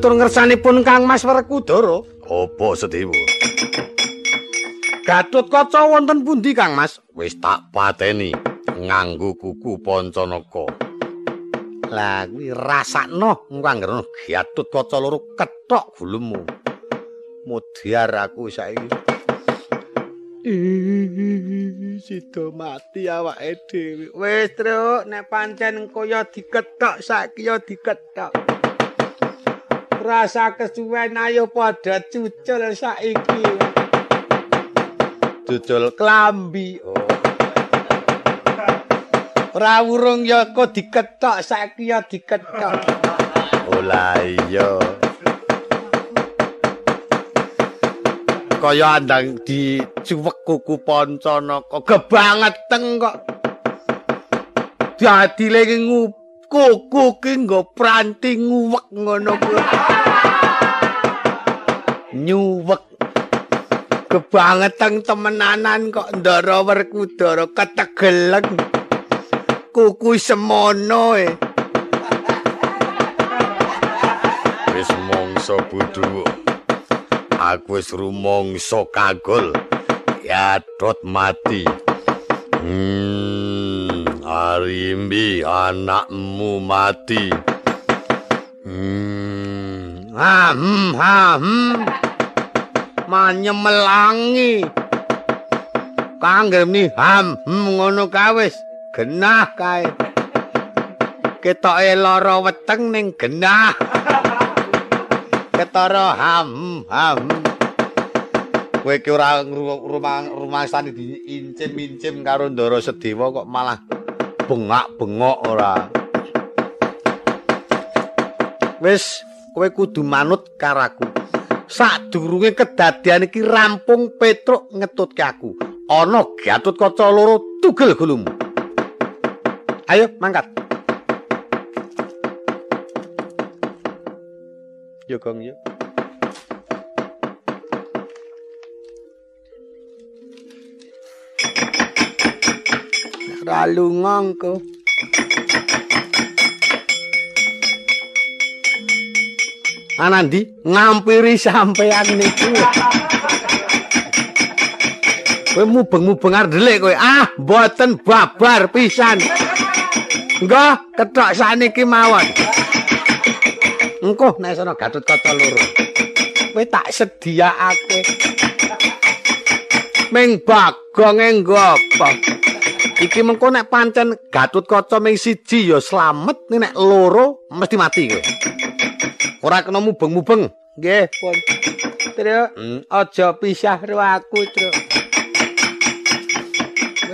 Punjo atur ngersanipun Kang Mas Werkudara. Apa Sedewa? Gatut kaca wonten pundi Kang Mas? Wis tak pateni nganggo kuku Pancanaka. Lah kuwi rasakno engko anggere Gatut kaca loro ketok gulemu. Mudyar aku saiki. Sida mati awake dhewe. Wis, Truk, nek pancen kaya diketok saiki ya diketok. Rasa kesuwen ayo padha cucul saiki. Cucul klambi. Oh. Ora wurung ya kok diketok saiki ya diketok. Oh lah iya. kaya andang dicuwek kuku Pancanaka kebangeteng kok dadi lagi kuku ki nggo pranti nguwek ngono nyuwek. Kebangeteng temenanan kok ndara werkudara ketegeleng. Kuku semono e. Wis mongso budhu. Aku wis rumangsa kagol. Yadot mati. Hmm arimbi anakmu mati hmm ha hmm ha hmm manyemelangi kanggemi ham hmm ngono kawis genah kae ketoke lara weteng ning genah ketara ham ham kowe ki ora rumah rumasane diincim-incim karo Ndara Sedewa kok malah bengak-bengok ora. Wis kowe kudu manut karaku sadurunge kedadian iki rampung Petruk ngetutke aku. Ana Gatut Kaca loro tugel gulung ayo mangkat. Yo Kang yo. Ralu ngangko. Anandi ngampiri sampean niku. Kowe mubeng-mubeng arep ndelik kowe. Ah, mboten babar pisan. Enggak, ketok saniki mawon. Engko nek sono Gatut Kaca loro. Kowe tak sediakake. Ming bagonge nggopo? Iki mengko nek pancen Gatut Kaca ming siji ya slamet, nek loro mesti mati kowe. Ora kena mubeng-mubeng. Nggih, pun. Truk, hmm. aja pisah karo aku, Truk.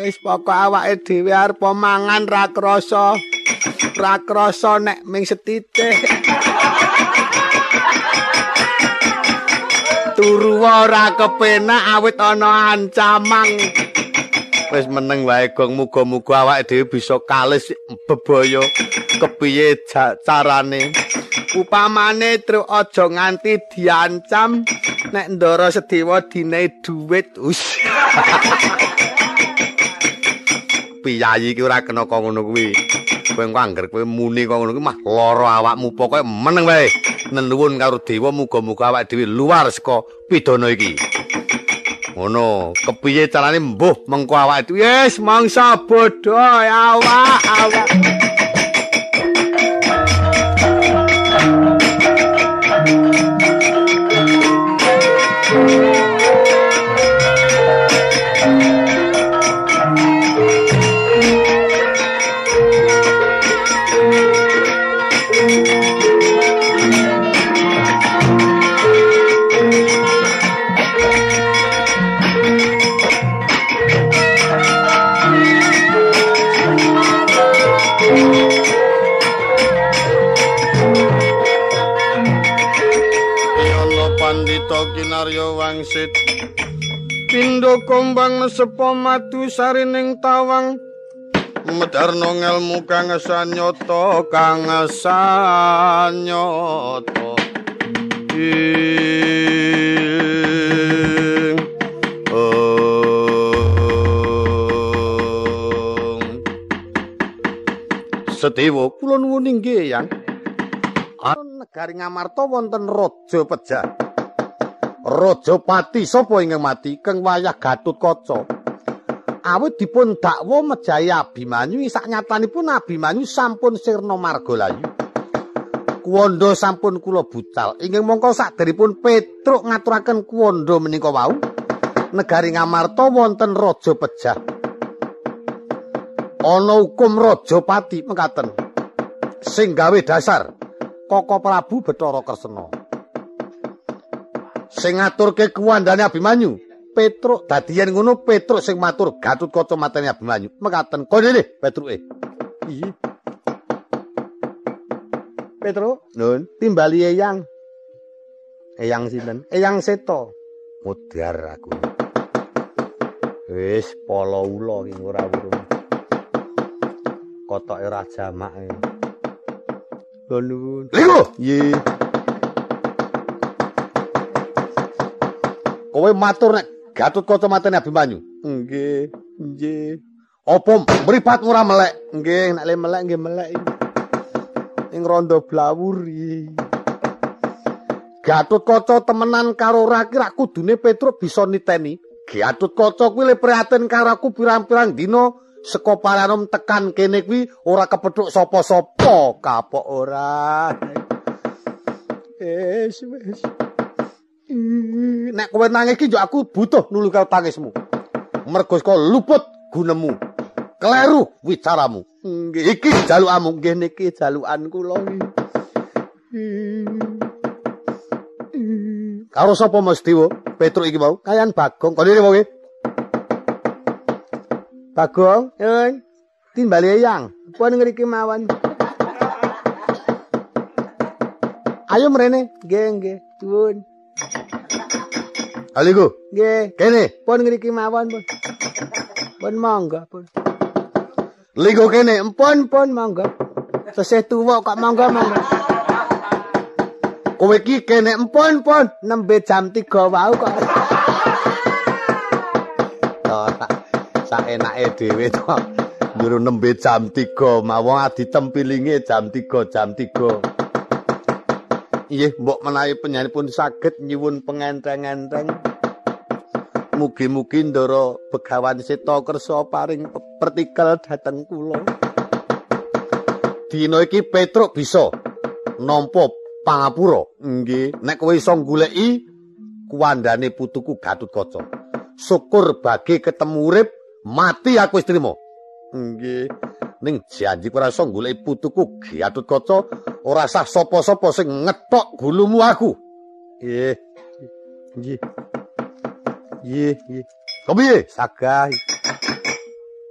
Wis pokok awake dhewe arep mangan ra krasa. Ra krasa nek ming setitik. turu ora kepenak awit ana ancaman wis meneng wae gong. Muga-muga awake dhewe bisa kalis bebaya. Kepiye carane? Upamane tru aja nganti diancam nek ndara sedewa dine dhuwit us. Piyayi iki ora kena kok ngono kuwi. Kowe engko angger kowe muni kok ngono kuwi mah lara awakmu pokoke meneng wae. Nenuwun karo dewa muga-muga awake dhewe luar saka pidana iki. Ngono, kepiye carane mbuh mengko dhewe wis mangsa bodho awak awak. Kombang sepo madu sarining tawang. Medarno ngelmu kang sanyata kang sanyata Sedewa kula nuwun inggih yang. Negari Ngamarta wonten raja pejah. Raja pati sapa ingkang mati? Keng wayah Gatutkaca. Awit dipun dakwa Mejaya Abimanyu sak nyatanipun Abimanyu sampun sirna margalayu. Kuwanda sampun kula bucal. Inggih mongko saderipun Petruk ngaturaken kuwanda menika wau. Negari Ngamarta wonten raja pejah. Ana hukum raja pati mekaten. Sing gawe dasar Koko Prabu Bathara Kresna. Sing ngaturke kuwandane Abimanyu, Petruk dadiyen ngono Petruk sing matur Gatutkaca mateni Abimanyu. Mekaten kene le Petruke. Iya. Petruk, nun, timbali Eyang. Eyang sinten? Eyang Seto. Mudar aku. Wis polo ula ing ora urung. Kotoke ora jamak. Lho nuwun. Lho, nggih. Kowe matur nek Gatutkaca mateni Abimanyu. Nggih, nggih. Apa mripat ora melek? Nggih, nek le melek nggih melek. Ing rondo blawuri. Gatutkaca temenan karo Raki rak kudune Petruk bisa niteni. Gatutkaca kuwi le prihatin karo aku pirang-pirang dina saka paranom tekan kene kuwi ora kepethuk sapa-sapa kapok ora. Wis wis. Nek kowe nangis iki yo aku butuh nulung karo tangismu. Mergo saka luput gunemu. Kleru wicaramu. Nggih iki jalukanmu, nggih niki jalukan kula Karo sapa Mas Dewa? Petruk iki mau. Kayan Bagong. Kene wae. Bagong, yun. Timbali yang. Puan ngriki mawon. Ayo mrene. Nggih, nggih. Aliku. Nggih. Kene. Pun ngriki mawon, Pun. Pun monggo, Pun. Ligo kene, empun pun monggo. Sesih tuwa kok monggo monggo. Kowe iki kene empun pun nembe jam 3 wau kok. Oh, tak sak enake dhewe to. Nyuruh nembe jam 3 mawon ditempilinge jam 3 jam 3. Iye, mbok menawi penyanyi pun saged nyuwun pengenteng-enteng. Mugi-mugi ndara Begawan Seta kersa paring pertikel dhateng kula. Dina iki Petruk bisa nampa pangapura. Nggih, nek kowe iso goleki kuwandane putuku Gatutkaca. Syukur bagi ketemu urip, mati aku wis trima. Nggih. Ning janji ora iso goleki putuku Gatutkaca, ora sah sapa-sapa sing ngetok gulumu aku. Nggih. Nggih. Nggih, nggih. Kepiye? Sagah.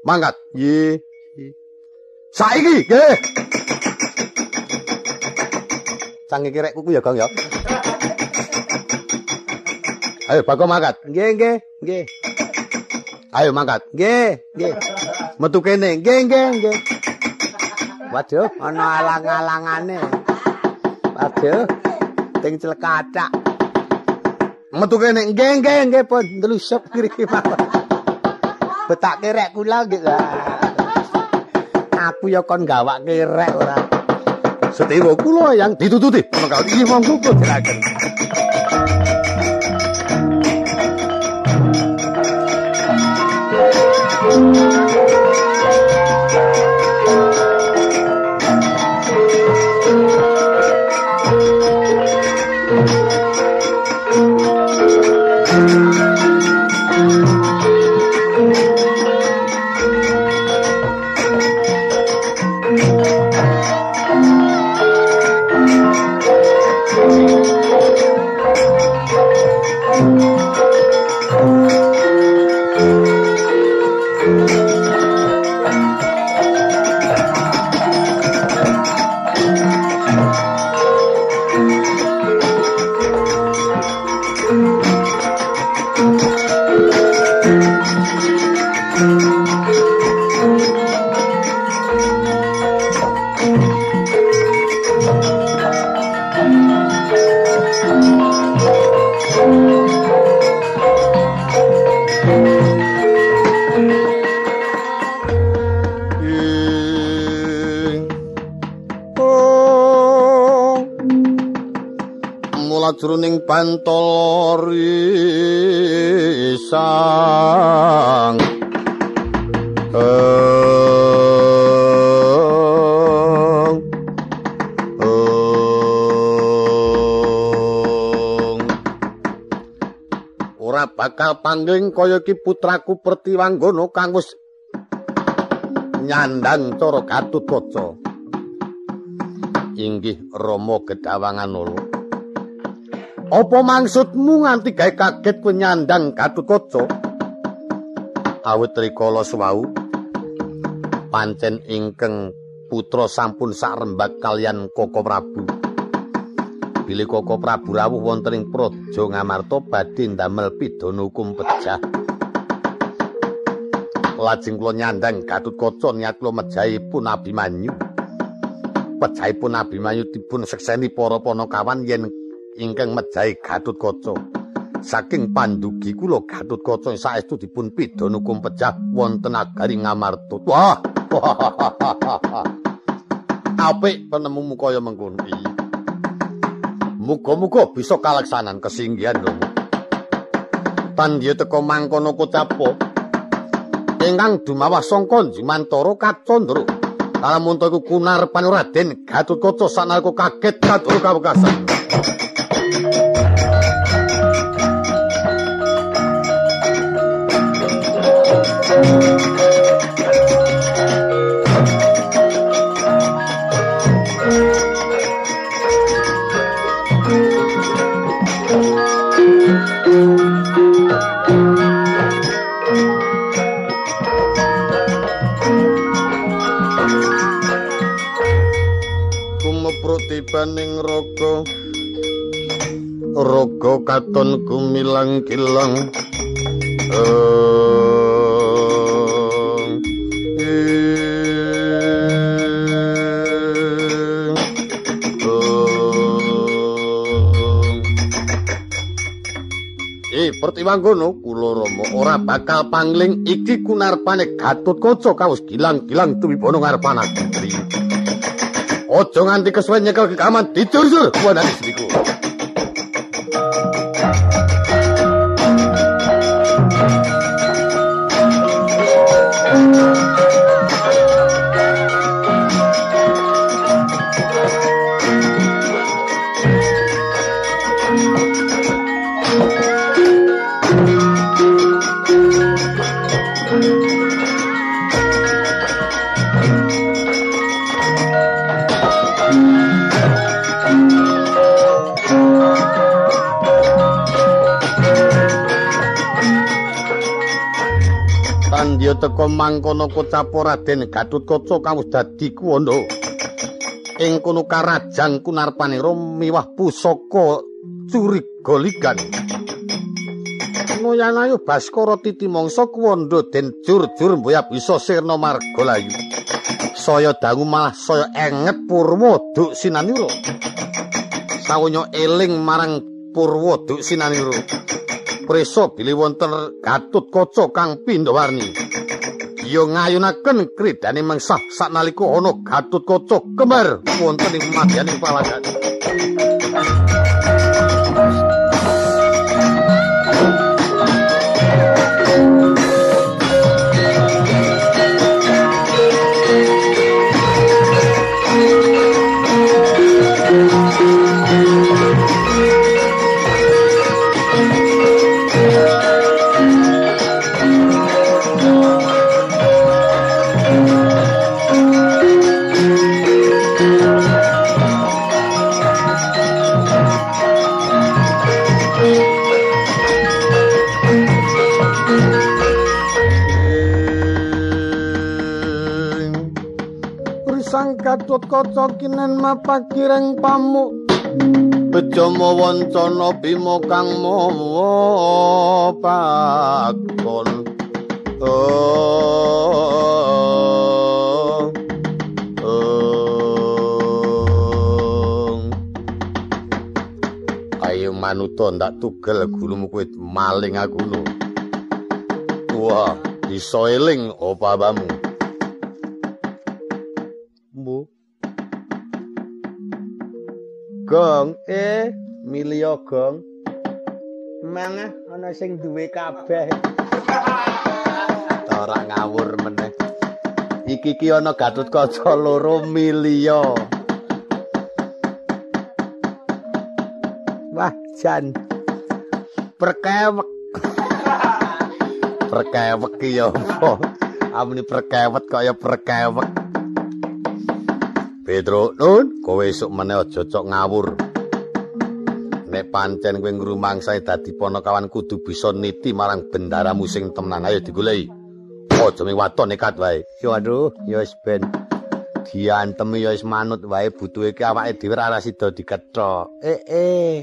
Mangkat. Nggih. Saiki, nggih. Sang iki rek kuku ya, Gong ya. Ayo Bagong mangkat. Nggih, nggih, nggih. Ayo mangkat. Nggih, nggih. Metu kene. Nggih, nggih, nggih. Waduh, ana alang-alangane. Waduh. Ting celekatak. Metu kene. Nggih, nggih, nggih pun ndelusup kiri mawon. Betake rek kula nggih. Aku ya kon gawake rek ora. Sedewa kula yang ditututi. Mengkal iki monggo jelaken. Lajroning bantol risang. Ora bakal pangling kaya ki putraku Pertiwanggana kang wis nyandang cara Gatotkaca inggih Rama Gedawangan Nolo apa maksudmu nganti gawe kaget kowe nyandang Gatotkaca awit rikala suwau. Pancen ingkang putra sampun sak rembag kalian Koko Prabu. Bilih Koko Prabu rawuh wonten ing Praja Ngamarta badhe ndamel pidana hukum pejah lajeng kula nyandang Gatotkaca niat kula mejahi pun Abimanyu. Pejahipun Abimanyu dipun sekseni para panakawan yen ingkang mejahi Gatotkaca saking pandugi kula Gatotkaca saestu dipun pidana hukum pejah wonten nagari Ngamarta. Wah. Apik penemumu kaya mengkono iki. Muga-muga bisa kalaksanan kesinggihan lho. Pandya teka mangkono kocapo. Ingkang dumawah sangka Jimantara Kacandra. Kalamun iku kunar panuraden Gatotkaca sanalika kaget katur kawekasan. Tibaning raga. Raga katon gumilang kilang. Pertiwanggono kula Rama ora bakal pangling iki kunarpane Gatotkaca kawus gilang-gilang tuwibana ngarepan aku. Ojo nganti kesuwen nyekel kekaman dicur-cur kuwanane sriku. Pandya teka mangkono kocapa Raden Gatotkaca kawus dadi kuwana. Ing kono karajang Kunarpanira miwah pusaka curigoligan. Noyanayu Baskara titi mangsa kuwanda den jur-jur mboya bisa sirna marga layu. Saya dangu malah saya enget Purwa duk sinanira. Sawanya eling marang Purwa duk sinanira. Prisa bilih wonten Gatotkaca kang pindhawarni. Iya ngayunaken kridane mengsah. Saknalika ana Gatotkaca kembar. Wonten ing madyaning palagan. Risang Gatotkaca kinen mapakireng pamuk. Bejama wancana bima kang mawa pakon Oh Oh Ayo manuta ndak tugel gulumu kowe maling aku lho Wah bisa eling apa Gong eh Milio gong. Mangah ana sing duwe kabeh. Ora ngawur meneh. Iki ki ana Gatut Kaca loro milio. Wah, jan. Perkewek. perkewek ki ya apa? Amune perkewet kaya perkewek. Pedro, nun, kowe esuk meneh aja cok ngawur. Nek pancen kowe ngrumangsae dadi ponokawan kudu bisa niti marang bendaramu sing temenan ayo digoleki. Aja ming waton nekat wae. Yo aduh, yo wis ben. Diantem yo wis manut wae butuhe ki awake dhewe ora sida dikethok. Eh eh.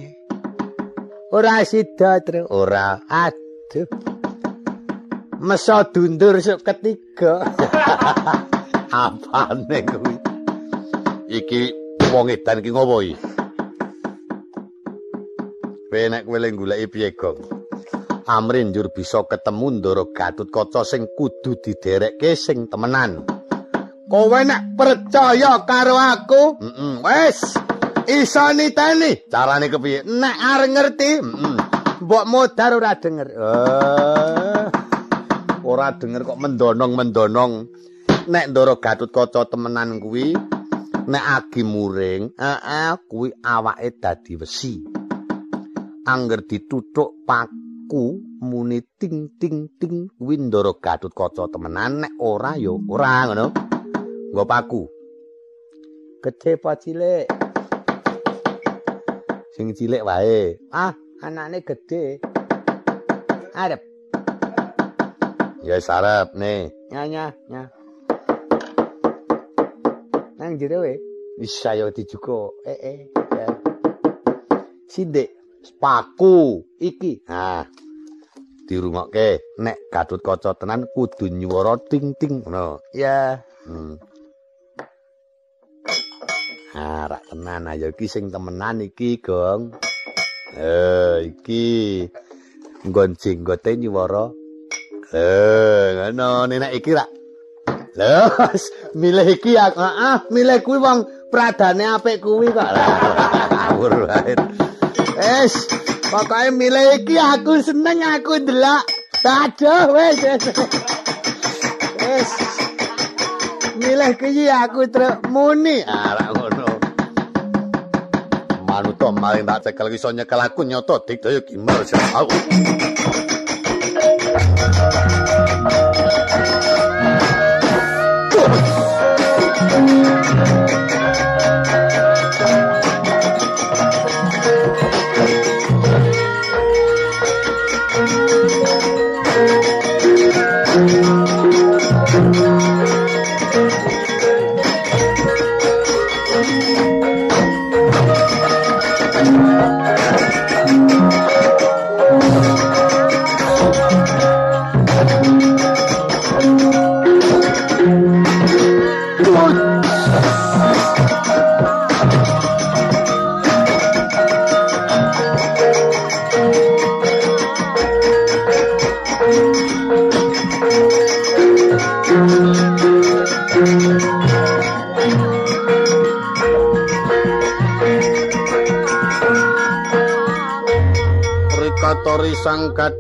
Ora sida, Tru. Ora. Aduh. Meso dundur sok ketiga. Apane kuwi? Iki wong edan iki ngopo iki? Kowe nek kowe goleki piye, Gong? Amrin njur bisa ketemu Ndara Gatut Kaca sing kudu diderekke sing temenan. Kowe nek percaya karo aku, heeh, wis iso niteni. Carane kepiye? Nek arep ngerti, heeh. Mbok modar ora denger. Uh, ora denger kok mendonong-mendonong. Nek Ndara Gatut Kaca temenan kuwi, nek agi muring, heeh, kuwi awake dadi wesi. Angger dituthuk paku muni ting ting ting kuwi ndara kaca temenan nek ora ya ora ngono. Nggo paku. Gedhe apa cilik? Sing cilik wae. Ah, anane gedhe. Arep. Ya sarep nih. Nyanya, nya. Nang jero we. Wis saya dijuga eh eh ya. Sindik spaku iki. Nah dirungokke nek gatut kaca tenan kudu nyuwara ting ting ngono. Ya. Hmm. Ah, rak tenan. Ayo iki sing temenan iki, Gong. Eh, iki. Nggon jenggote nyuwara. Eh, ngono, nek iki rak Lho, milih iki ya. Heeh, milih kuwi wong pradane apik kuwi kok. Ngawur wae. Wis, pokoke milih iki aku seneng aku ndelok. Aduh, wis. Wis. Milih iki aku truk muni. Ah, ngono. Manuto maling tak cekel iso nyekel aku nyoto dikdaya gimar aku.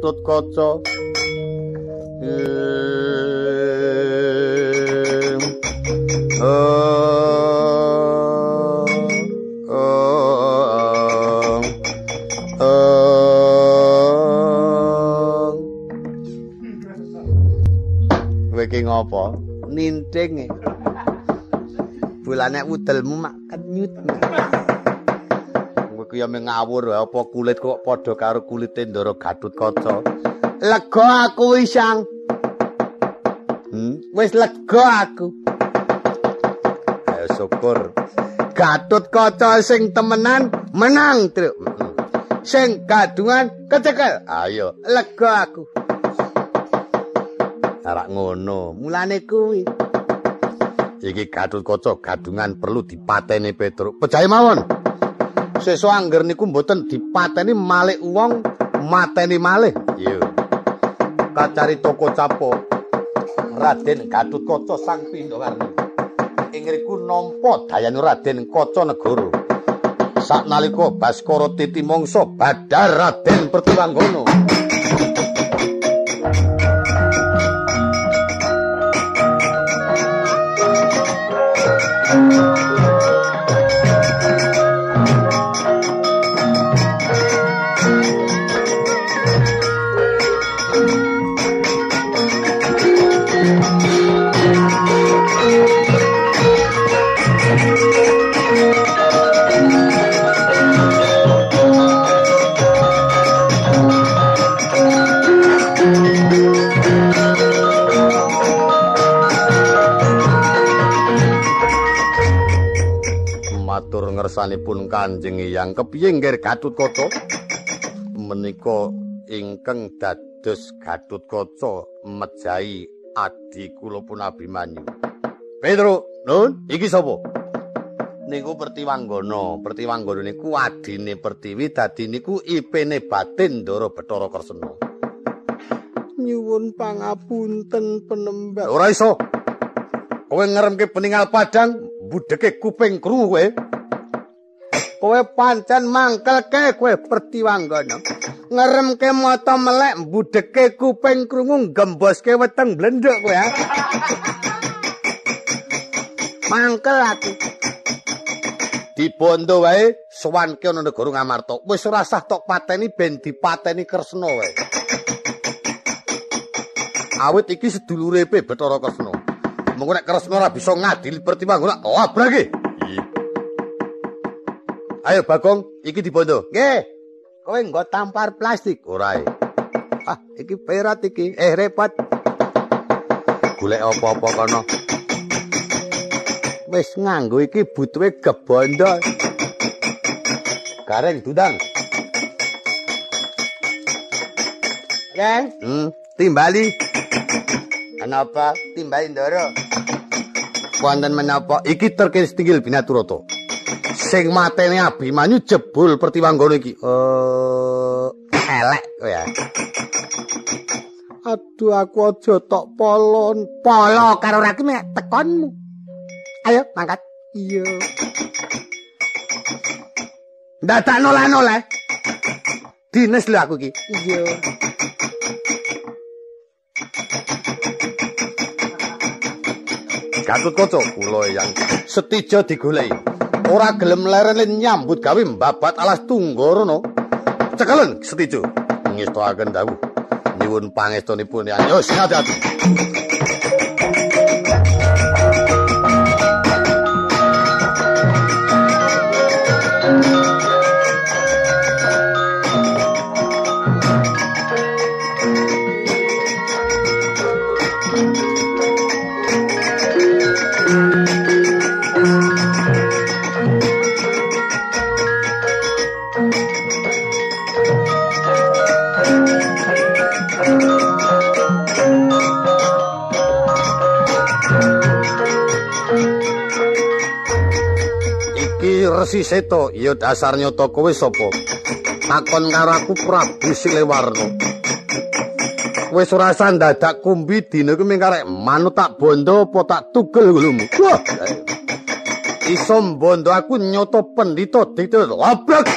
Gatut Kaca Kowe ngopo? Ninting. Bulane udelmu mak ya ngawur apa kulit kok padha karo kulite Ndara Gatut Kaca. Lega aku wisang. Hmm, wis lega aku. Ayo syukur. Gatut Kaca sing temenan menang, Truk. Sing gadungan kecekel. Ayo, lega aku. Ora ngono, mulane kuwi. Iki Gatut Kaca gadungan perlu dipateni Petruk. Pejahe mawon. Sesuk angger niku mboten dipateni malih wong mateni malih. Iya. Kacari toko capo. Raden Gatut Kaca sang Pindawarni ing riku nampa dayane Raden Kaca Negara. Saknalika Baskara Titi mangsa badar Raden Pertiwangono. Ngersanipun Kanjeng Hyang kepiye nggih Gatutkaca menika ingkang dados Gatutkaca mejahi adi kula pun Abimanyu Pedro nun iki sapa? Niku Pertiwanggana. Pertiwanggana niku adine Pertiwi dadi niku ipene Batindara Bathara Kresna. Nyuwun pangapunten penembat ora iso. Kowe ngeremke peninggal padang budeke kuping krungu kowe. Kowe pancen mangkelke kowe Pertiwanggana. Ngeremke mata melek budeke kuping krungu gemboske weteng blenduk kowe ya. Mangkel aku. Dibondo wae sowanke ana negara Ngamarta. Wis ora sah tok pateni ben dipateni Kresna wae. Awit iki sedulure pe Bathara Kresna. Mengko nek Kresna ora bisa ngadili Pertiwanggana, labrake. Ayo Bagong, iki dibondo. Nggih. Kowe nggo tampar plastik ora e. Ah, iki perat iki. Eh repot. Golek apa-apa kono. Wis nganggo iki butuhe gebondo. Gareng dudang. Reng, hmm, timbali. Kenapa timbali ndoro? Wonten menapa iki terkis tinggal binaturata. Sing matene Abimanyu jebul Pertiwanggana iki. Eh, elek kowe ya. Aduh aku aja tok polon. Polo karo raki mek tekonmu. Ayo mangkat. Iya. Dadak noleh-noleh. Dines lho aku iki. Iya. Gatut kaca kula yang setijo digoleki. Ora gelem lerene nyambut gawe mbabat alas tunggorono. Cekelen setijo. Ngestoaken dawuh. Nyuwun pangestunipun ya. Yo sing ati-ati. Seto, ya dasar nyoto kowe sapa? Takon karo aku Prabu Silewarna. Wis ora dadak kumbi dina kuwi mengkarek manut tak bondo apa tak tugel ngulumu. Wah. Iso bondo aku nyoto pendhita dite labrak.